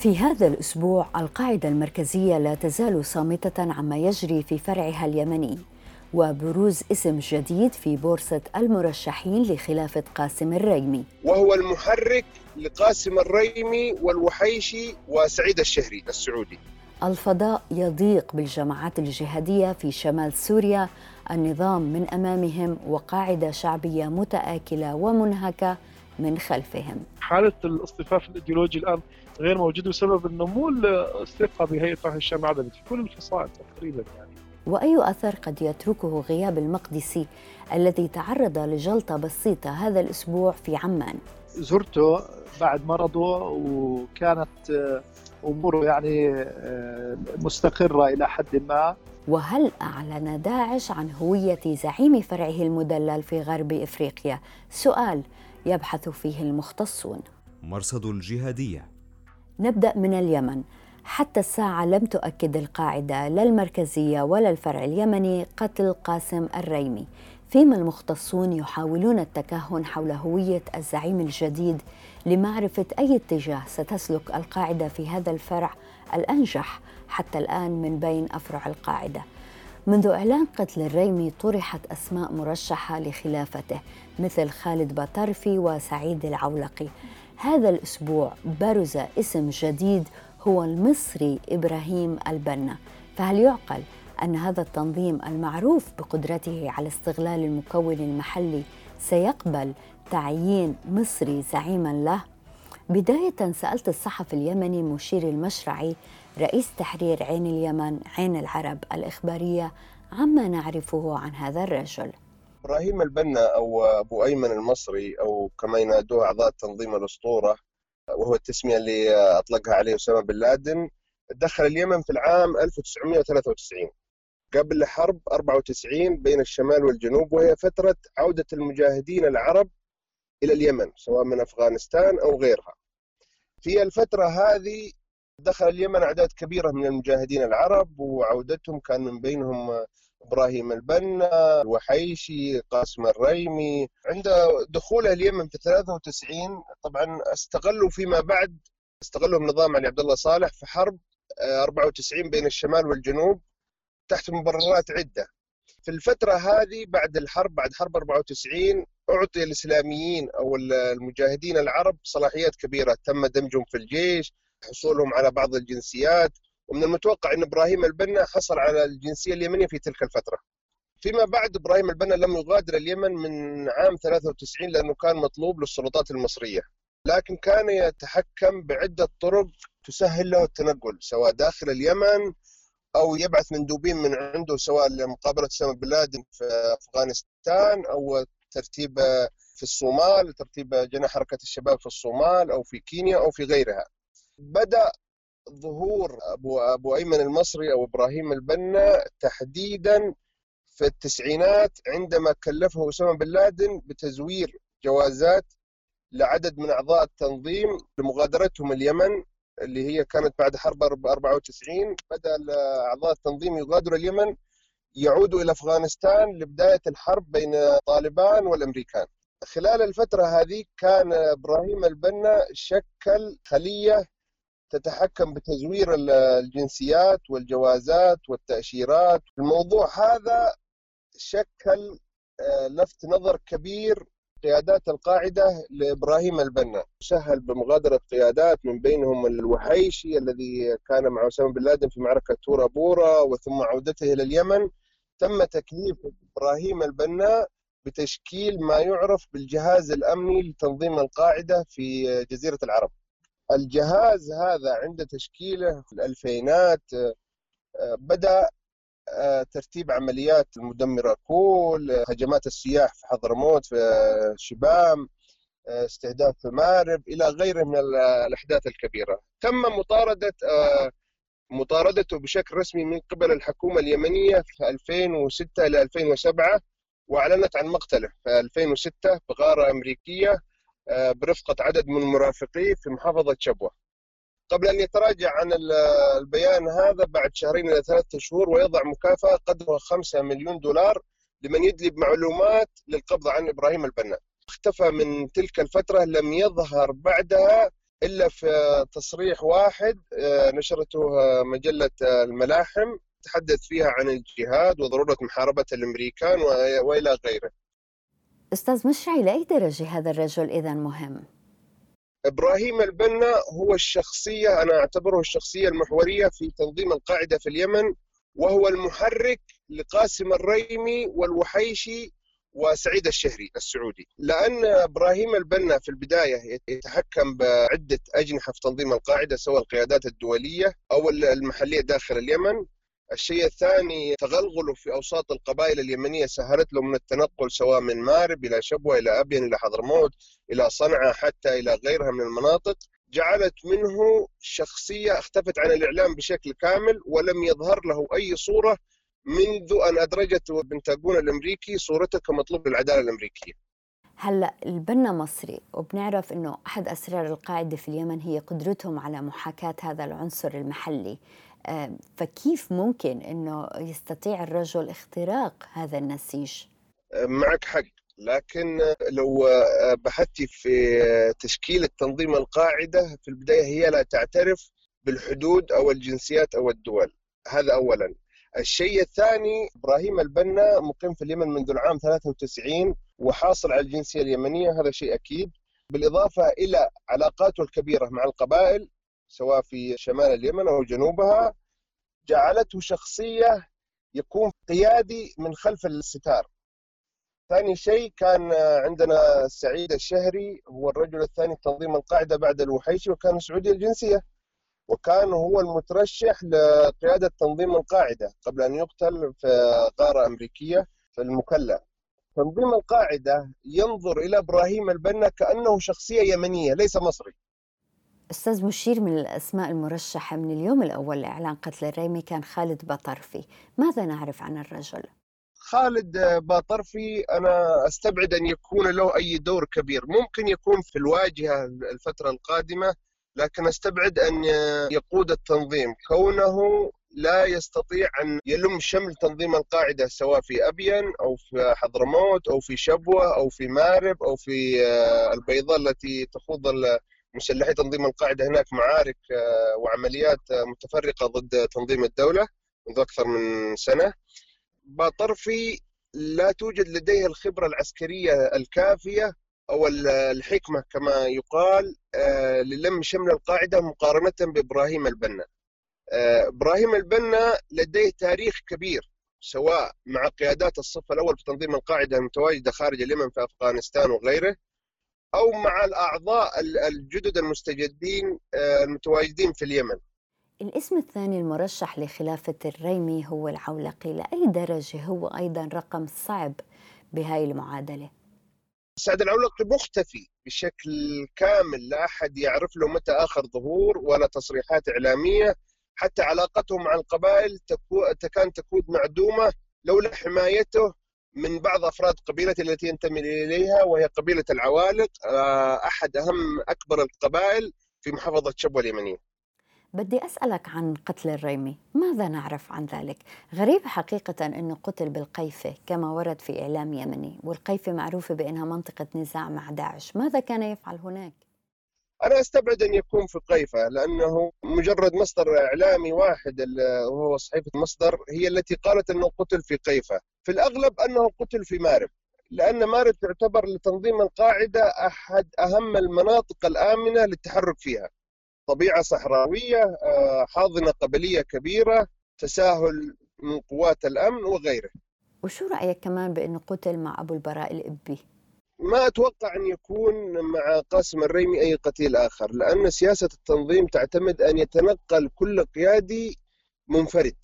في هذا الأسبوع القاعدة المركزية لا تزال صامتة عما يجري في فرعها اليمني وبروز اسم جديد في بورصة المرشحين لخلافة قاسم الريمي. وهو المحرك لقاسم الريمي والوحيشي وسعيد الشهري السعودي. الفضاء يضيق بالجماعات الجهادية في شمال سوريا النظام من أمامهم وقاعدة شعبية متآكلة ومنهكة من خلفهم. حالة الاصطفاف الإيديولوجي الآن غير موجود بسبب النمو الثقة بهيئة طرح الشام العدلي في كل الفصائل تقريبا يعني. وأي أثر قد يتركه غياب المقدسي الذي تعرض لجلطة بسيطة هذا الأسبوع في عمان؟ زرته بعد مرضه وكانت أموره يعني مستقرة إلى حد ما. وهل أعلن داعش عن هوية زعيم فرعه المدلل في غرب إفريقيا؟ سؤال يبحث فيه المختصون. مرصد الجهادية نبدأ من اليمن. حتى الساعة لم تؤكد القاعدة لا المركزية ولا الفرع اليمني قتل قاسم الريمي. فيما المختصون يحاولون التكهن حول هوية الزعيم الجديد لمعرفة أي اتجاه ستسلك القاعدة في هذا الفرع الأنجح حتى الآن من بين أفرع القاعدة. منذ إعلان قتل الريمي طرحت أسماء مرشحة لخلافته مثل خالد بطرفي وسعيد العولقي هذا الأسبوع برز اسم جديد هو المصري إبراهيم البنا فهل يعقل أن هذا التنظيم المعروف بقدرته على استغلال المكون المحلي سيقبل تعيين مصري زعيما له؟ بداية سألت الصحفي اليمني مشير المشرعي رئيس تحرير عين اليمن عين العرب الإخبارية عما نعرفه عن هذا الرجل إبراهيم البنا أو أبو أيمن المصري أو كما ينادوه أعضاء تنظيم الأسطورة وهو التسمية اللي أطلقها عليه اسامه بن لادن دخل اليمن في العام 1993 قبل حرب 94 بين الشمال والجنوب وهي فترة عودة المجاهدين العرب إلى اليمن سواء من أفغانستان أو غيرها. في الفترة هذه دخل اليمن أعداد كبيرة من المجاهدين العرب وعودتهم كان من بينهم إبراهيم البنا، الوحيشي، قاسم الريمي، عند دخوله اليمن في 93 طبعا استغلوا فيما بعد استغلوا نظام علي عبد الله صالح في حرب 94 بين الشمال والجنوب تحت مبررات عدة. في الفترة هذه بعد الحرب بعد حرب 94 أعطي الإسلاميين أو المجاهدين العرب صلاحيات كبيرة تم دمجهم في الجيش، حصولهم على بعض الجنسيات، ومن المتوقع إن إبراهيم البنا حصل على الجنسية اليمنية في تلك الفترة. فيما بعد إبراهيم البنا لم يغادر اليمن من عام 93 لأنه كان مطلوب للسلطات المصرية. لكن كان يتحكم بعدة طرق تسهل له التنقل سواء داخل اليمن أو يبعث مندوبين من عنده سواء لمقابلة أسامة بن لادن في أفغانستان أو ترتيب في الصومال ترتيب جناح حركة الشباب في الصومال أو في كينيا أو في غيرها. بدأ ظهور ابو أبو أيمن المصري أو إبراهيم البنا تحديدا في التسعينات عندما كلفه أسامة بن لادن بتزوير جوازات لعدد من أعضاء التنظيم لمغادرتهم اليمن اللي هي كانت بعد حرب 94 بدأ أعضاء التنظيم يغادروا اليمن يعودوا إلى أفغانستان لبداية الحرب بين طالبان والأمريكان. خلال الفترة هذه كان إبراهيم البنا شكل خلية تتحكم بتزوير الجنسيات والجوازات والتأشيرات، الموضوع هذا شكل لفت نظر كبير قيادات القاعدة لإبراهيم البنا. سهل بمغادرة قيادات من بينهم الوحيشي الذي كان مع أسامة بن لادن في معركة تورا بورا وثم عودته إلى اليمن. تم تكليف إبراهيم البنا بتشكيل ما يعرف بالجهاز الأمني لتنظيم القاعدة في جزيرة العرب. الجهاز هذا عند تشكيله في الألفينات بدأ ترتيب عمليات المدمرة كول هجمات السياح في حضرموت في شبام استهداف في مارب إلى غيره من الأحداث الكبيرة. تم مطاردة مطاردته بشكل رسمي من قبل الحكومة اليمنية في 2006 إلى 2007 وأعلنت عن مقتله. في 2006 بغارة أمريكية آه، برفقة عدد من مرافقيه في محافظة شبوة. قبل أن يتراجع عن البيان هذا بعد شهرين إلى ثلاثة شهور ويضع مكافأة قدرها 5 مليون دولار لمن يدلي بمعلومات للقبض عن إبراهيم البنا اختفى من تلك الفترة لم يظهر بعدها إلا في تصريح واحد آه، نشرته مجلة الملاحم تحدث فيها عن الجهاد وضرورة محاربة الأمريكان وإلى غيره. أستاذ مشعي لأي درجة هذا الرجل إذا مهم؟ إبراهيم البنا هو الشخصية أنا أعتبره الشخصية المحورية في تنظيم القاعدة في اليمن وهو المحرك لقاسم الريمي والوحيشي وسعيد الشهري السعودي لأن إبراهيم البنا في البداية يتحكم بعدة أجنحة في تنظيم القاعدة سواء القيادات الدولية أو المحلية داخل اليمن الشيء الثاني تغلغله في أوساط القبائل اليمنية سهلت له من التنقل سواء من مارب إلى شبوة إلى أبين إلى حضرموت إلى صنعاء حتى إلى غيرها من المناطق جعلت منه شخصية اختفت عن الإعلام بشكل كامل ولم يظهر له أي صورة منذ أن أدرجت البنتاغون الأمريكي صورته كمطلوب للعدالة الأمريكية. هلا البنا مصري وبنعرف إنه أحد أسرار القاعدة في اليمن هي قدرتهم على محاكاة هذا العنصر المحلي فكيف ممكن إنه يستطيع الرجل اختراق هذا النسيج؟ معك حق. لكن لو بحثتي في تشكيل التنظيم القاعدة في البداية هي لا تعترف بالحدود أو الجنسيات أو الدول. هذا اولا. الشيء الثاني إبراهيم البنا مقيم في اليمن منذ العام 93 وحاصل على الجنسية اليمنية هذا شيء أكيد. بالإضافة إلى علاقاته الكبيرة مع القبائل سواء في شمال اليمن أو جنوبها جعلته شخصية يكون قيادي من خلف الستار. ثاني شيء كان عندنا سعيد الشهري هو الرجل الثاني تنظيم القاعدة بعد الوحيشي وكان سعودي الجنسية. وكان هو المترشح لقيادة تنظيم القاعدة قبل أن يقتل في غارة أمريكية في المكلا. تنظيم القاعدة ينظر إلى إبراهيم البنا كأنه شخصية يمنية ليس مصري. أستاذ مشير من الأسماء المرشحة من اليوم الأول لإعلان قتل الريمي كان خالد باطرفي ماذا نعرف عن الرجل؟ خالد باطرفي أنا أستبعد أن يكون له أي دور كبير. ممكن يكون في الواجهة الفترة القادمة لكن أستبعد أن يقود التنظيم. كونه لا يستطيع أن يلم شمل تنظيم القاعدة سواء في أبين أو في حضرموت أو في شبوة أو في مارب أو في البيضاء التي تخوض مسلحي تنظيم القاعدة هناك معارك آه، وعمليات آه، متفرقة ضد تنظيم الدولة منذ أكثر من سنة باطرفي لا توجد لديه الخبرة العسكرية الكافية أو الحكمة كما يقال آه، للم شمل القاعدة مقارنة بإبراهيم البنا. إبراهيم البنا لديه تاريخ كبير سواء مع قيادات الصف الأول في تنظيم القاعدة المتواجدة خارج اليمن في أفغانستان وغيره أو مع الأعضاء الجدد المستجدين آه، المتواجدين في اليمن. الاسم الثاني المرشح لخلافة الريمي هو العولقي، لأي درجة هو أيضا رقم صعب بهاي المعادلة؟ سعد العولقي مختفي بشكل كامل لا أحد يعرف له متى آخر ظهور ولا تصريحات إعلامية حتى علاقته مع القبائل تكو... كانت تكون معدومة لولا حمايته من بعض أفراد قبيلتي التي ينتمي إليها وهي قبيلة العوالق آه، أحد أهم أكبر القبائل في محافظة شبوة اليمنية. بدي أسألك عن قتل الريمي، ماذا نعرف عن ذلك؟ غريب حقيقة أنه قتل بالقيفة كما ورد في إعلام يمني، والقيفة معروفة بأنها منطقة نزاع مع داعش، ماذا كان يفعل هناك؟ أنا أستبعد أن يكون في قيفة لأنه مجرد مصدر إعلامي واحد وهو صحيفة مصدر هي التي قالت أنه قتل في قيفة، في الأغلب أنه قتل في مارب لأن مارب تعتبر لتنظيم القاعدة أحد أهم المناطق الآمنة للتحرك فيها. طبيعة صحراوية، آه، حاضنة قبلية كبيرة، تساهل من قوات الأمن وغيره. وشو رأيك كمان بأنه قتل مع أبو البراء الإبي؟ ما أتوقع أن يكون مع قاسم الريمي أي قتيل آخر لأن سياسة التنظيم تعتمد أن يتنقل كل قيادي منفرد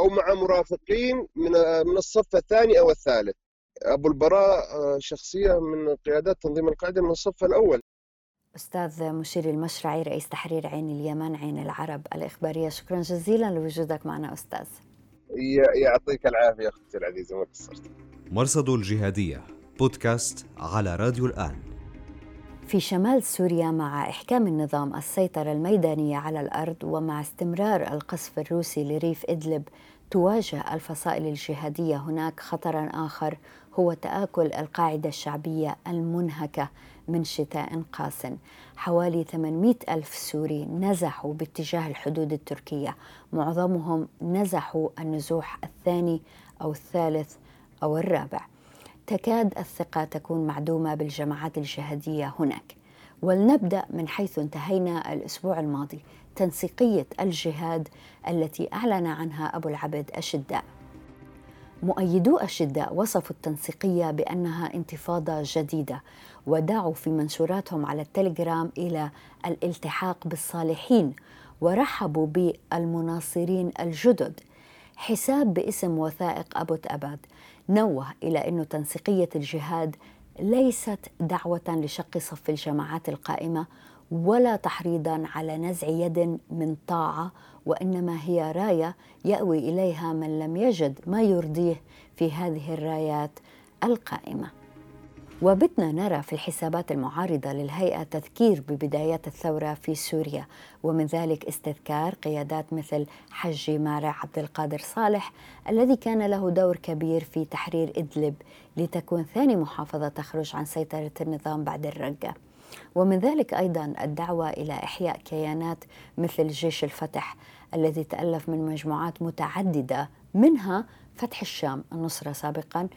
أو مع مرافقين من من الصف الثاني أو الثالث. أبو البراء آه، شخصية من قيادات تنظيم القاعدة من الصف الأول. أستاذ مشير المشرعي رئيس تحرير عين اليمن عين العرب الإخبارية. شكرا جزيلا لوجودك معنا أستاذ. يعطيك العافية أختي العزيزة ما قصرت مرصد الجهادية بودكاست على راديو الآن. في شمال سوريا مع إحكام النظام السيطرة الميدانية على الأرض ومع استمرار القصف الروسي لريف إدلب تواجه الفصائل الجهادية هناك خطرا آخر هو تآكل القاعدة الشعبية المنهكة من شتاء قاس. حوالي 800 ألف سوري نزحوا باتجاه الحدود التركية. معظمهم نزحوا النزوح الثاني أو الثالث أو الرابع. تكاد الثقة تكون معدومة بالجماعات الجهادية هناك. ولنبدأ من حيث انتهينا الأسبوع الماضي تنسيقية الجهاد التي أعلن عنها أبو العبد الشداء مؤيدو الشداء وصفوا التنسيقية بأنها انتفاضة جديدة ودعوا في منشوراتهم على التليجرام إلى الالتحاق بالصالحين ورحبوا بالمناصرين الجدد. حساب باسم وثائق أبو أباد نوه إلى أن تنسيقية الجهاد ليست دعوة لشق صف الجماعات القائمة ولا تحريضا على نزع يد من طاعة وإنما هي راية يأوي إليها من لم يجد ما يرضيه في هذه الرايات القائمة. وبدنا نرى في الحسابات المعارضة للهيئة تذكير ببدايات الثورة في سوريا ومن ذلك استذكار قيادات مثل حجي مارع عبد القادر صالح الذي كان له دور كبير في تحرير إدلب لتكون ثاني محافظة تخرج عن سيطرة النظام بعد الرقة. ومن ذلك أيضا الدعوة إلى إحياء كيانات مثل جيش الفتح الذي تألف من مجموعات متعددة منها فتح الشام النصرة سابقا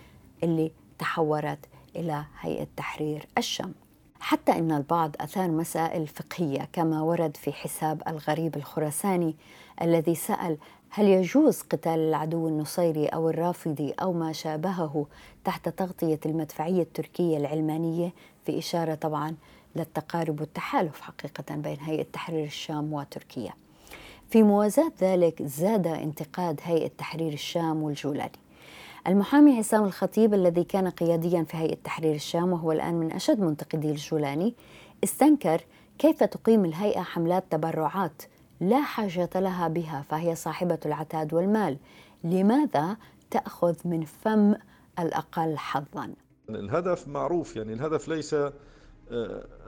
اللي تحورت إلى هيئة تحرير الشام حتى إن البعض أثار مسائل فقهية كما ورد في حساب الغريب الخراساني الذي سأل هل يجوز قتال العدو النصيري أو الرافضي أو ما شابهه تحت تغطية المدفعية التركية العلمانية في إشارة طبعا للتقارب والتحالف حقيقة بين هيئة تحرير الشام وتركيا. في موازاة ذلك زاد انتقاد هيئة تحرير الشام والجولاني. المحامي عصام الخطيب الذي كان قياديا في هيئة تحرير الشام وهو الآن من أشد منتقدي الجولاني استنكر كيف تقيم الهيئة حملات تبرعات لا حاجة لها بها فهي صاحبة العتاد والمال. لماذا تأخذ من فم الأقل حظا؟ الهدف معروف يعني الهدف ليس آه،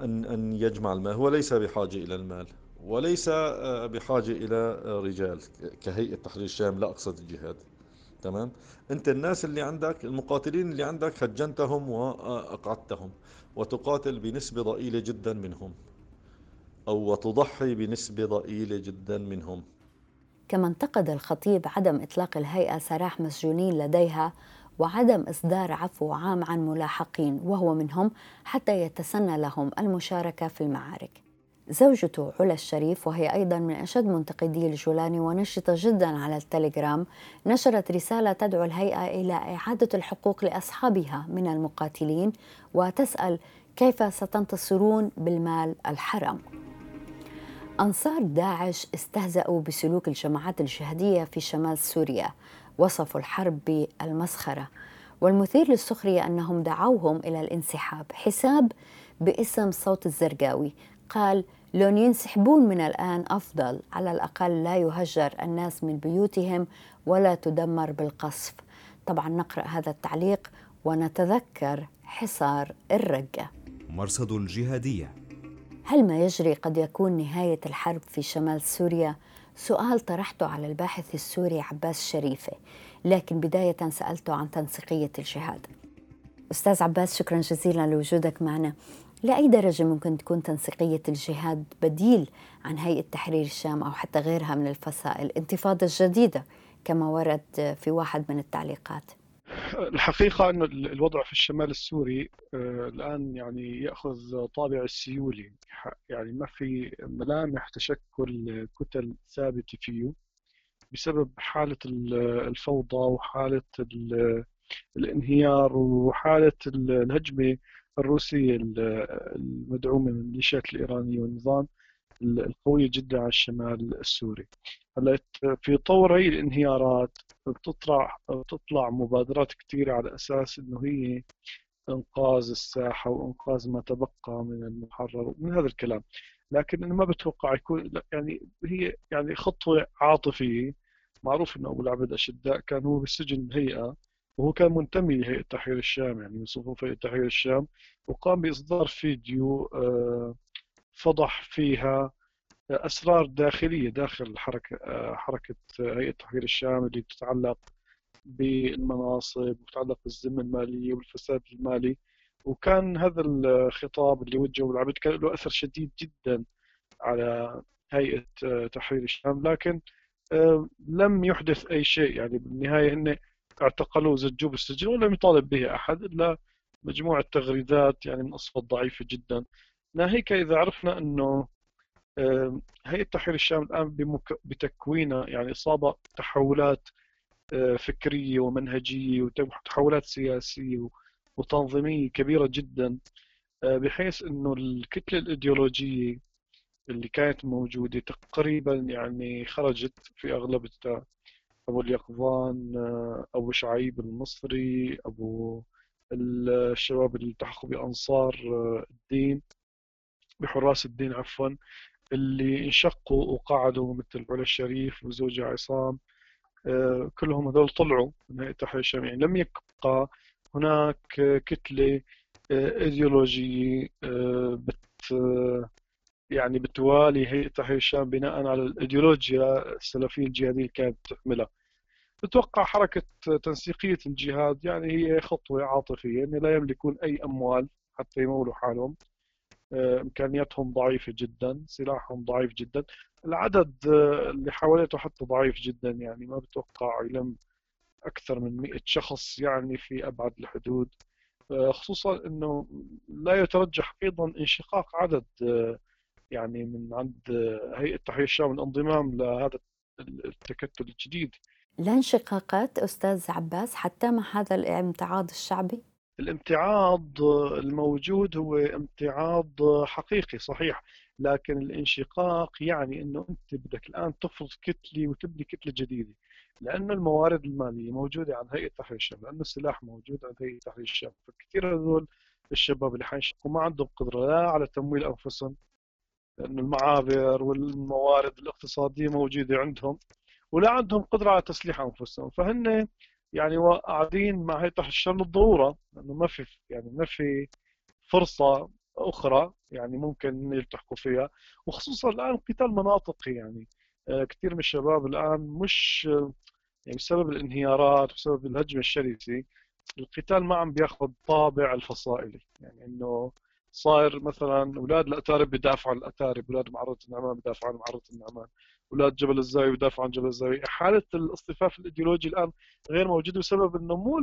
أن أن يجمع المال هو ليس بحاجة إلى المال وليس آه، بحاجة إلى رجال. كهيئة تحرير الشام لا أقصد الجهاد. تمام؟ انت الناس اللي عندك المقاتلين اللي عندك هجنتهم وأقعدتهم وتقاتل بنسبة ضئيلة جدا منهم أو وتضحي بنسبة ضئيلة جدا منهم. كما انتقد الخطيب عدم إطلاق الهيئة سراح مسجونين لديها وعدم إصدار عفو عام عن ملاحقين وهو منهم حتى يتسنى لهم المشاركة في المعارك. زوجته علا الشريف وهي أيضا من أشد منتقدي الجولاني ونشطة جدا على التليجرام نشرت رسالة تدعو الهيئة إلى إعادة الحقوق لأصحابها من المقاتلين وتسأل كيف ستنتصرون بالمال الحرام. أنصار داعش استهزأوا بسلوك الجماعات الجهادية في شمال سوريا وصفوا الحرب بالمسخرة. والمثير للسخرية أنهم دعوهم إلى الانسحاب حساب باسم صوت الزرقاوي قال لون ينسحبون من الآن أفضل على الأقل لا يهجر الناس من بيوتهم ولا تدمر بالقصف. طبعا نقرأ هذا التعليق ونتذكر حصار الرقة. مرصد الجهادية هل ما يجري قد يكون نهاية الحرب في شمال سوريا؟ سؤال طرحته على الباحث السوري عباس شريفة. لكن بداية سألته عن تنسيقية الجهاد. أستاذ عباس شكرا جزيلا لوجودك معنا. لأي درجة ممكن تكون تنسيقية الجهاد بديل عن هيئة تحرير الشام أو حتى غيرها من الفصائل؟ انتفاضة جديدة كما ورد في واحد من التعليقات. الحقيقة أن الوضع في الشمال السوري آه، الآن يعني يأخذ طابع السيولي. يعني ما في ملامح تشكل كتل ثابتة فيه بسبب حالة الفوضى وحالة الانهيار وحالة الهجمة الروسية المدعومة من الميليشيات الإيرانية والنظام القوية جدا على الشمال السوري. هلا في طور هي الانهيارات بتطلع بتطلع مبادرات كثيرة على أساس إنه هي إنقاذ الساحة وإنقاذ ما تبقى من المحرر ومن هذا الكلام. لكن أنا ما بتوقع يكون يعني هي يعني خطوة عاطفية. معروف أنه أبو العبد أشداء كان هو بالسجن هيئة وهو كان منتمي لهيئة تحرير الشام يعني من صفوف هيئة تحرير الشام وقام بإصدار فيديو آه، فضح فيها أسرار داخلية داخل حركة آه، حركة هيئة تحرير الشام اللي تتعلق بالمناصب وتتعلق بالذمة المالية والفساد المالي. وكان هذا الخطاب اللي وجهه العبد كان له أثر شديد جدا على هيئة آه، تحرير الشام لكن لم يحدث أي شيء. يعني بالنهاية هن اعتقلوه زجوه بالسجن ولم يطالب به أحد إلا مجموعة تغريدات يعني من أصوات ضعيفة جدا. ناهيك إذا عرفنا أنه هيئة تحرير الشام الآن بتكوينها يعني إصابة تحولات آه، فكرية ومنهجية وتحولات سياسية وتنظيمية كبيرة جدا آه، بحيث أنه الكتلة الإيديولوجية اللي كانت موجودة تقريبا يعني خرجت في أغلبها أبو اليقظان آه، أبو شعيب المصري أبو الشباب اللي التحقوا بأنصار آه، الدين بحراس الدين عفوا اللي انشقوا وقعدوا مثل علا الشريف وزوجها عصام آه، كلهم هذول طلعوا من هيئة التحرير الشامي يعني لم يبقى هناك كتلة إيديولوجية بت يعني بتوالي هيئة تحرير الشام بناء على الإيديولوجيا السلفية الجهادية اللي كانت تحملها. بتوقع حركة تنسيقية الجهاد يعني هي خطوة عاطفية يعني لا يملكون أي أموال حتى يمولوا حالهم. آه، إمكانياتهم ضعيفة جدا سلاحهم ضعيف جدا. العدد آه، اللي حواليته حتى ضعيف جدا يعني ما بتوقع يلم أكثر من 100 شخص يعني في أبعد الحدود. آه، خصوصا أنه لا يترجح أيضا انشقاق عدد يعني من عند هيئة تحرير الشام الانضمام لهذا التكتل الجديد لا انشقاقات أستاذ عباس حتى مع هذا الامتعاض الشعبي؟ الامتعاض الموجود هو امتعاض حقيقي صحيح لكن الانشقاق يعني إنه أنت بدك الآن تفرض كتلة وتبني كتلة جديدة لأنه الموارد المالية موجودة عند هيئة تحرير الشام لأنه السلاح موجود عند هيئة تحرير الشام فكثير هذول الشباب اللي حينشقوا ما عندهم قدرة لا على تمويل أنفسهم لأنه المعابر والموارد الاقتصادية موجودة عندهم ولا عندهم قدرة على تسليح أنفسهم. فهن يعني قاعدين مع هي تحت الشر للضروره لأنه ما في يعني ما في فرصة أخرى يعني ممكن يلتحقوا فيها. وخصوصا الآن قتال مناطقي يعني آه، كثير من الشباب الآن مش يعني بسبب الانهيارات وبسبب الهجمة الشرسه القتال ما عم بياخذ طابع الفصائلي. يعني إنه صاير مثلا أولاد الاتارب بيدافعوا عن الاتارب أولاد معرة النعمان بيدافعوا عن معرة النعمان أولاد جبل الزاوية بيدافعوا عن جبل الزاوية. حالة الاصطفاف الإيديولوجي الآن غير موجودة بسبب إنه مو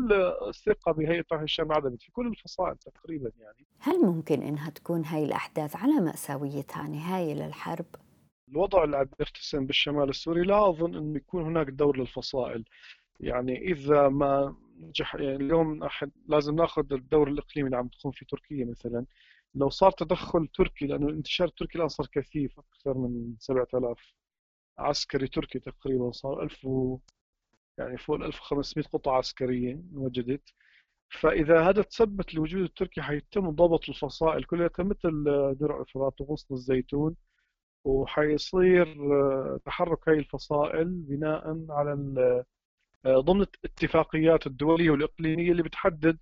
الثقة بهيئة تحرير الشام انعدمت في كل الفصائل تقريبا يعني. هل ممكن إنها تكون هاي الأحداث على مأساويتها نهايه للحرب؟ الوضع اللي عم يرتسم بالشمال السوري لا أظن إنه يكون هناك دور للفصائل. يعني إذا ما نجح يعني اليوم لازم ناخذ الدور الإقليمي اللي عم تقوم في تركيا مثلا. لو صار تدخل تركي لأنه الانتشار التركي الآن صار كثيف أكثر من 7000 عسكري تركي تقريبا صار 1000 و يعني فوق ال 1500 قطعة عسكرية وجدت. فإذا هذا تثبت الوجود التركي حيتم ضبط الفصائل كلها مثل درع افراط وغصن الزيتون وحيصير آه، تحرك هاي الفصائل بناء على آه، ضمن الاتفاقيات الدولية والإقليمية اللي بتحدد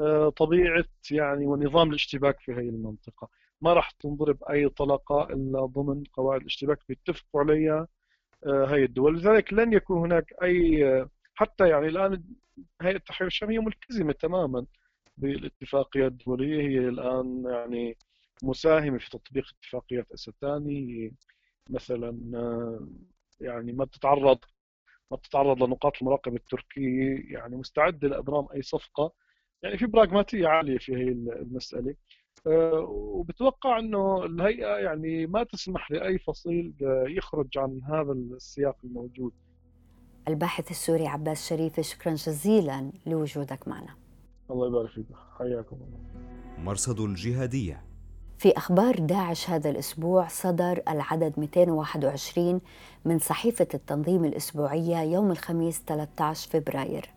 آه، طبيعة يعني ونظام الاشتباك في هذه المنطقة. ما راح تنضرب أي طلقة إلا ضمن قواعد الاشتباك بيتفقوا عليها آه، هاي الدول. لذلك لن يكون هناك أي حتى يعني الآن هيئة التحرير الشامية ملتزمة تماما بالاتفاقيات الدولية. هي الآن يعني مساهمة في تطبيق اتفاقيات أستاني. مثلا يعني ما تتعرض ما تتعرض لنقاط المراقبة التركية. يعني مستعدة لإبرام أي صفقة يعني في براغماتية عالية في هي المسألة آه، وبتوقع إنه الهيئة يعني ما تسمح لأي فصيل يخرج عن هذا السياق الموجود. الباحث السوري عباس شريف شكرا جزيلا لوجودك معنا. الله يبارك فيك حياكم الله. مرصد الجهاديه في أخبار داعش هذا الأسبوع صدر العدد 221 من صحيفة التنظيم الأسبوعية يوم الخميس 13 فبراير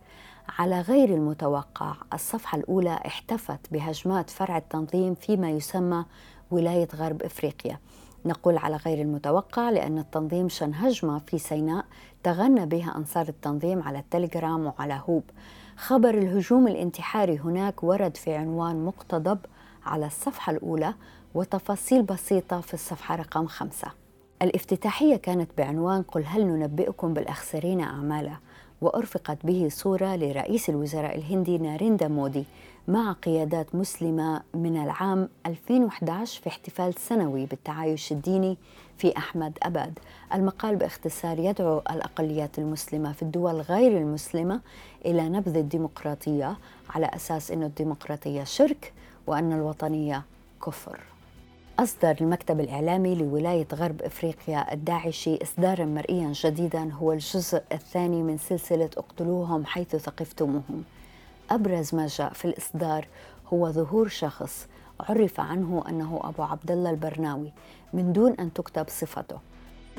على غير المتوقع الصفحة الأولى احتفت بهجمات فرع التنظيم فيما يسمى ولاية غرب إفريقيا. نقول على غير المتوقع لأن التنظيم شن هجمة في سيناء تغنى بها أنصار التنظيم على التليجرام وعلى هوب. خبر الهجوم الانتحاري هناك ورد في عنوان مقتضب على الصفحة الأولى وتفاصيل بسيطة في الصفحة رقم خمسة. الافتتاحية كانت بعنوان قل هل ننبئكم بالأخسرين أعمالا. وأرفقت به صورة لرئيس الوزراء الهندي ناريندا مودي مع قيادات مسلمة من العام 2011 في احتفال سنوي بالتعايش الديني في أحمد أباد. المقال باختصار يدعو الأقليات المسلمة في الدول غير المسلمة إلى نبذ الديمقراطية على أساس أن الديمقراطية شرك وأن الوطنية كفر. أصدر المكتب الإعلامي لولاية غرب إفريقيا الداعشي إصدارا مرئيا جديدا هو الجزء الثاني من سلسلة اقتلوهم حيث ثقفتموهم. أبرز ما جاء في الإصدار هو ظهور شخص عرف عنه أنه أبو عبد الله البرناوي من دون أن تكتب صفته.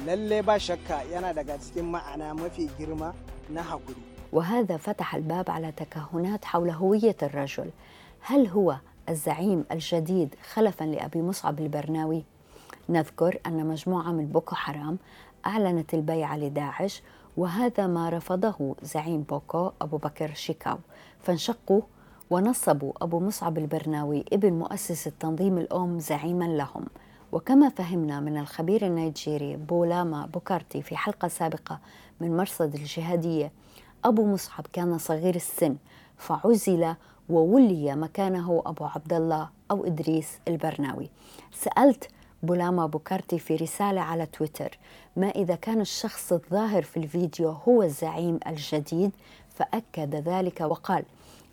lalle ba shakka yana daga cikin ma'ana mafi girma na haƙuri وهذا فتح الباب على تكهنات حول هوية الرجل. هل هو الزعيم الجديد خلفا لأبي مصعب البرناوي؟ نذكر أن مجموعة من بوكو حرام أعلنت البيعة لداعش وهذا ما رفضه زعيم بوكو أبو بكر شيكاو فانشقوا ونصبوا أبو مصعب البرناوي ابن مؤسس التنظيم الأم زعيما لهم وكما فهمنا من الخبير النيجيري بولاما بوكارتي في حلقة سابقة من مرصد الجهادية أبو مصعب كان صغير السن فعزل وولي مكانه أبو عبد الله أو إدريس البرناوي. سألت بولاما بوكارتي في رسالة على تويتر ما إذا كان الشخص الظاهر في الفيديو هو الزعيم الجديد؟ فأكد ذلك وقال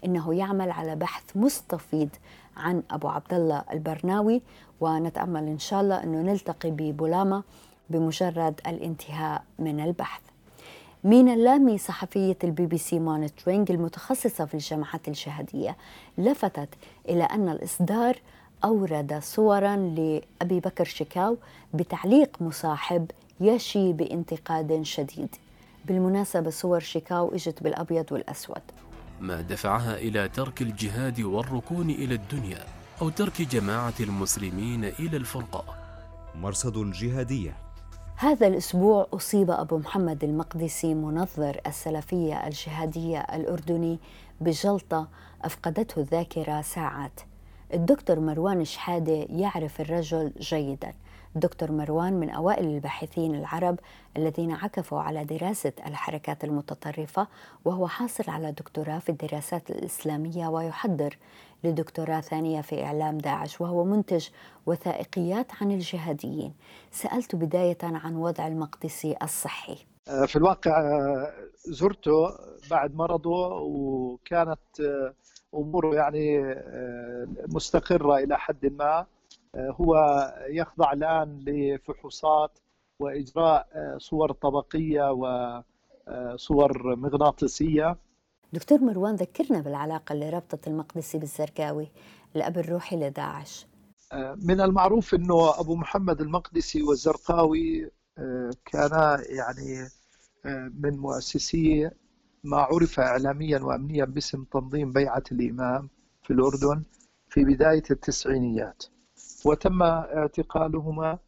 إنه يعمل على بحث مستفيض عن أبو عبد الله البرناوي ونتأمل إن شاء الله أنه نلتقي ببولاما بمجرد الانتهاء من البحث. مينا اللامي صحفية ال BBC Monitoring المتخصصة في الجماعات الجهادية لفتت إلى أن الإصدار أورد صورا لأبي بكر شكاو بتعليق مصاحب يشي بانتقاد شديد. بالمناسبة صور شيكاو إجت بالأبيض والأسود. ما دفعها إلى ترك الجهاد والركون إلى الدنيا أو ترك جماعة المسلمين إلى الفرقة مرصد الجهادية. هذا الأسبوع أصيب أبو محمد المقدسي منظر السلفية الجهادية الأردني بجلطة أفقدته الذاكرة ساعات. الدكتور مروان شحادة يعرف الرجل جيداً. دكتور مروان من أوائل الباحثين العرب الذين عكفوا على دراسة الحركات المتطرفة وهو حاصل على دكتوراه في الدراسات الإسلامية ويحضر لدكتوراه ثانية في إعلام داعش وهو منتج وثائقيات عن الجهاديين. سألت بداية عن وضع المقدسي الصحي. في الواقع زرته بعد مرضه وكانت أموره يعني مستقرة إلى حد ما. هو يخضع الآن لفحوصات وإجراء صور طبقية وصور مغناطيسية. دكتور مروان ذكرنا بالعلاقة اللي ربطت المقدسي بالزرقاوي الأب الروحي لداعش من المعروف إنه أبو محمد المقدسي والزرقاوي كانا يعني من مؤسسي ما عرف اعلاميا وامنيا باسم تنظيم بيعة الإمام في الأردن في بداية التسعينيات. وتم اعتقالهما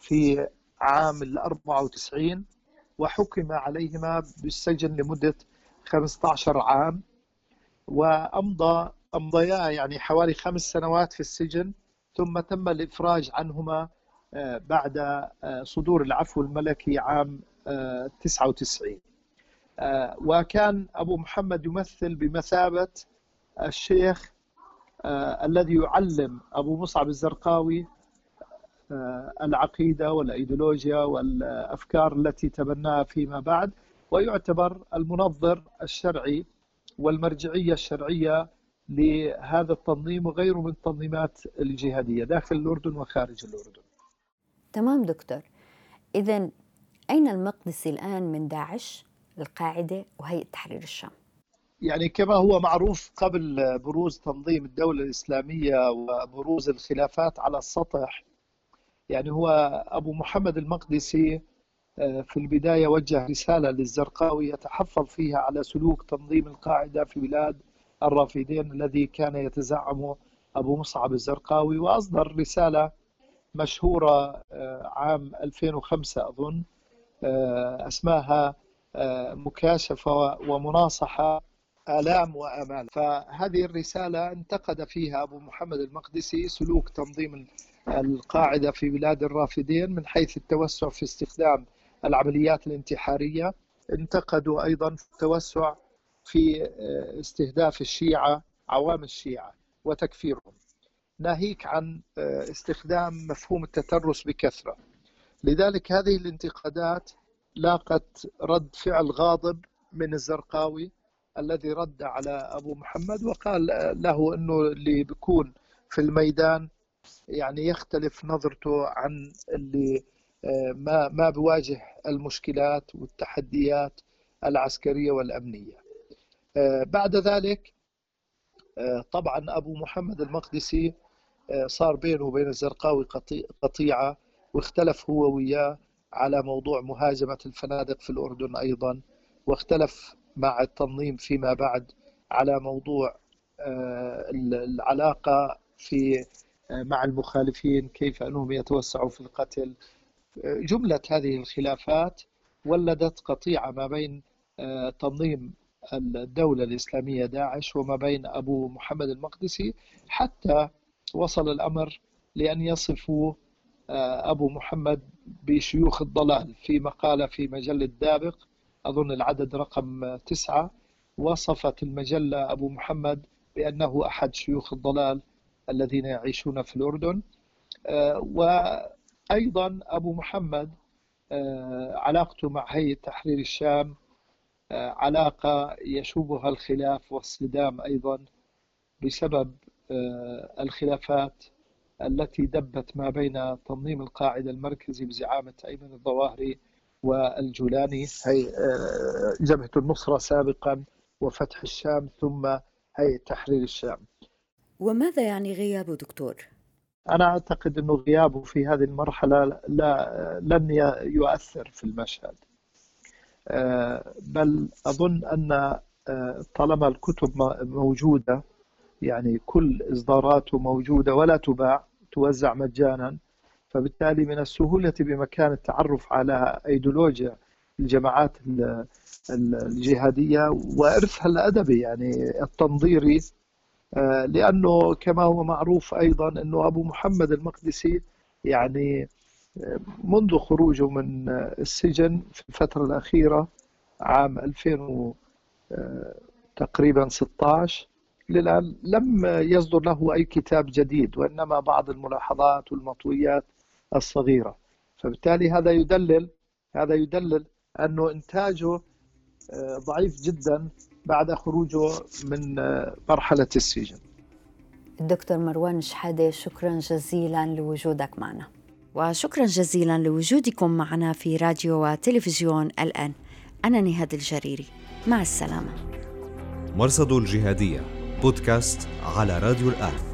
في عام ال 94 وحكم عليهما بالسجن لمدة 15 عام وأمضى أمضيا يعني حوالي خمس سنوات في السجن ثم تم الإفراج عنهما بعد صدور العفو الملكي عام 99 وكان أبو محمد يمثل بمثابة الشيخ الذي يعلم أبو مصعب الزرقاوي العقيدة والأيديولوجيا والأفكار التي تبناها فيما بعد. ويعتبر المنظر الشرعي والمرجعية الشرعية لهذا التنظيم وغيره من التنظيمات الجهادية داخل الأردن وخارج الأردن. تمام دكتور. إذا أين المقدسي الآن من داعش القاعدة وهيئة تحرير الشام؟ يعني كما هو معروف قبل بروز تنظيم الدولة الإسلامية وبروز الخلافات على السطح يعني هو أبو محمد المقدسي في البداية وجه رسالة للزرقاوي يتحفظ فيها على سلوك تنظيم القاعدة في بلاد الرافدين الذي كان يتزعمه أبو مصعب الزرقاوي وأصدر رسالة مشهورة عام 2005 أظن أسماها مكاشفة ومناصحة آلام وآمال. فهذه الرسالة انتقد فيها أبو محمد المقدسي سلوك تنظيم القاعدة في بلاد الرافدين من حيث التوسع في استخدام العمليات الانتحارية. انتقدوا أيضا التوسع في استهداف الشيعة عوام الشيعة وتكفيرهم. ناهيك عن استخدام مفهوم التترس بكثرة. لذلك هذه الانتقادات لاقت رد فعل غاضب من الزرقاوي الذي رد على أبو محمد وقال له إنه اللي بيكون في الميدان يعني يختلف نظرته عن اللي ما ما بواجه المشكلات والتحديات العسكرية والأمنية. بعد ذلك طبعا أبو محمد المقدسي صار بينه وبين الزرقاوي قطيعة واختلف هو وياه على موضوع مهاجمة الفنادق في الأردن أيضا واختلف مع التنظيم فيما بعد على موضوع العلاقة في مع المخالفين كيف أنهم يتوسعوا في القتل جملة هذه الخلافات ولدت قطيعة ما بين تنظيم الدولة الإسلامية داعش وما بين أبو محمد المقدسي حتى وصل الأمر لأن يصفوا أبو محمد بشيوخ الضلال في مقالة في مجلة دابق أظن العدد رقم تسعة وصفت المجلة أبو محمد بأنه أحد شيوخ الضلال الذين يعيشون في الأردن. وأيضا أبو محمد علاقته مع هيئة تحرير الشام علاقة يشوبها الخلاف والصدام أيضا بسبب الخلافات التي دبت ما بين تنظيم القاعدة المركزي بزعامة أيمن الظواهري والجولاني هي جبهة النصرة سابقا وفتح الشام ثم هيئة تحرير الشام وماذا يعني غيابه دكتور؟ أنا أعتقد أنه غيابه في هذه المرحلة لا لن يؤثر في المشهد. بل أظن أن طالما الكتب موجودة يعني كل إصداراته موجودة ولا تباع توزع مجانا فبالتالي من السهولة بمكان التعرف على أيديولوجيا الجماعات الجهادية وإرثها الأدبي يعني التنظيري لأنه كما هو معروف أيضا أنه أبو محمد المقدسي يعني منذ خروجه من السجن في الفترة الأخيرة عام 2000 تقريبا 16 للآن لم يصدر له أي كتاب جديد وإنما بعض الملاحظات والمطويات الصغيرة. فبالتالي هذا يدلل هذا يدلل أنه إنتاجه ضعيف جدا بعد خروجه من مرحلة السجن. الدكتور مروان شحادة شكرا جزيلا لوجودك معنا. وشكرا جزيلا لوجودكم معنا في راديو وتلفزيون الآن أنا نهاد الجريري. مع السلامة. مرصد الجهادية بودكاست على راديو الآن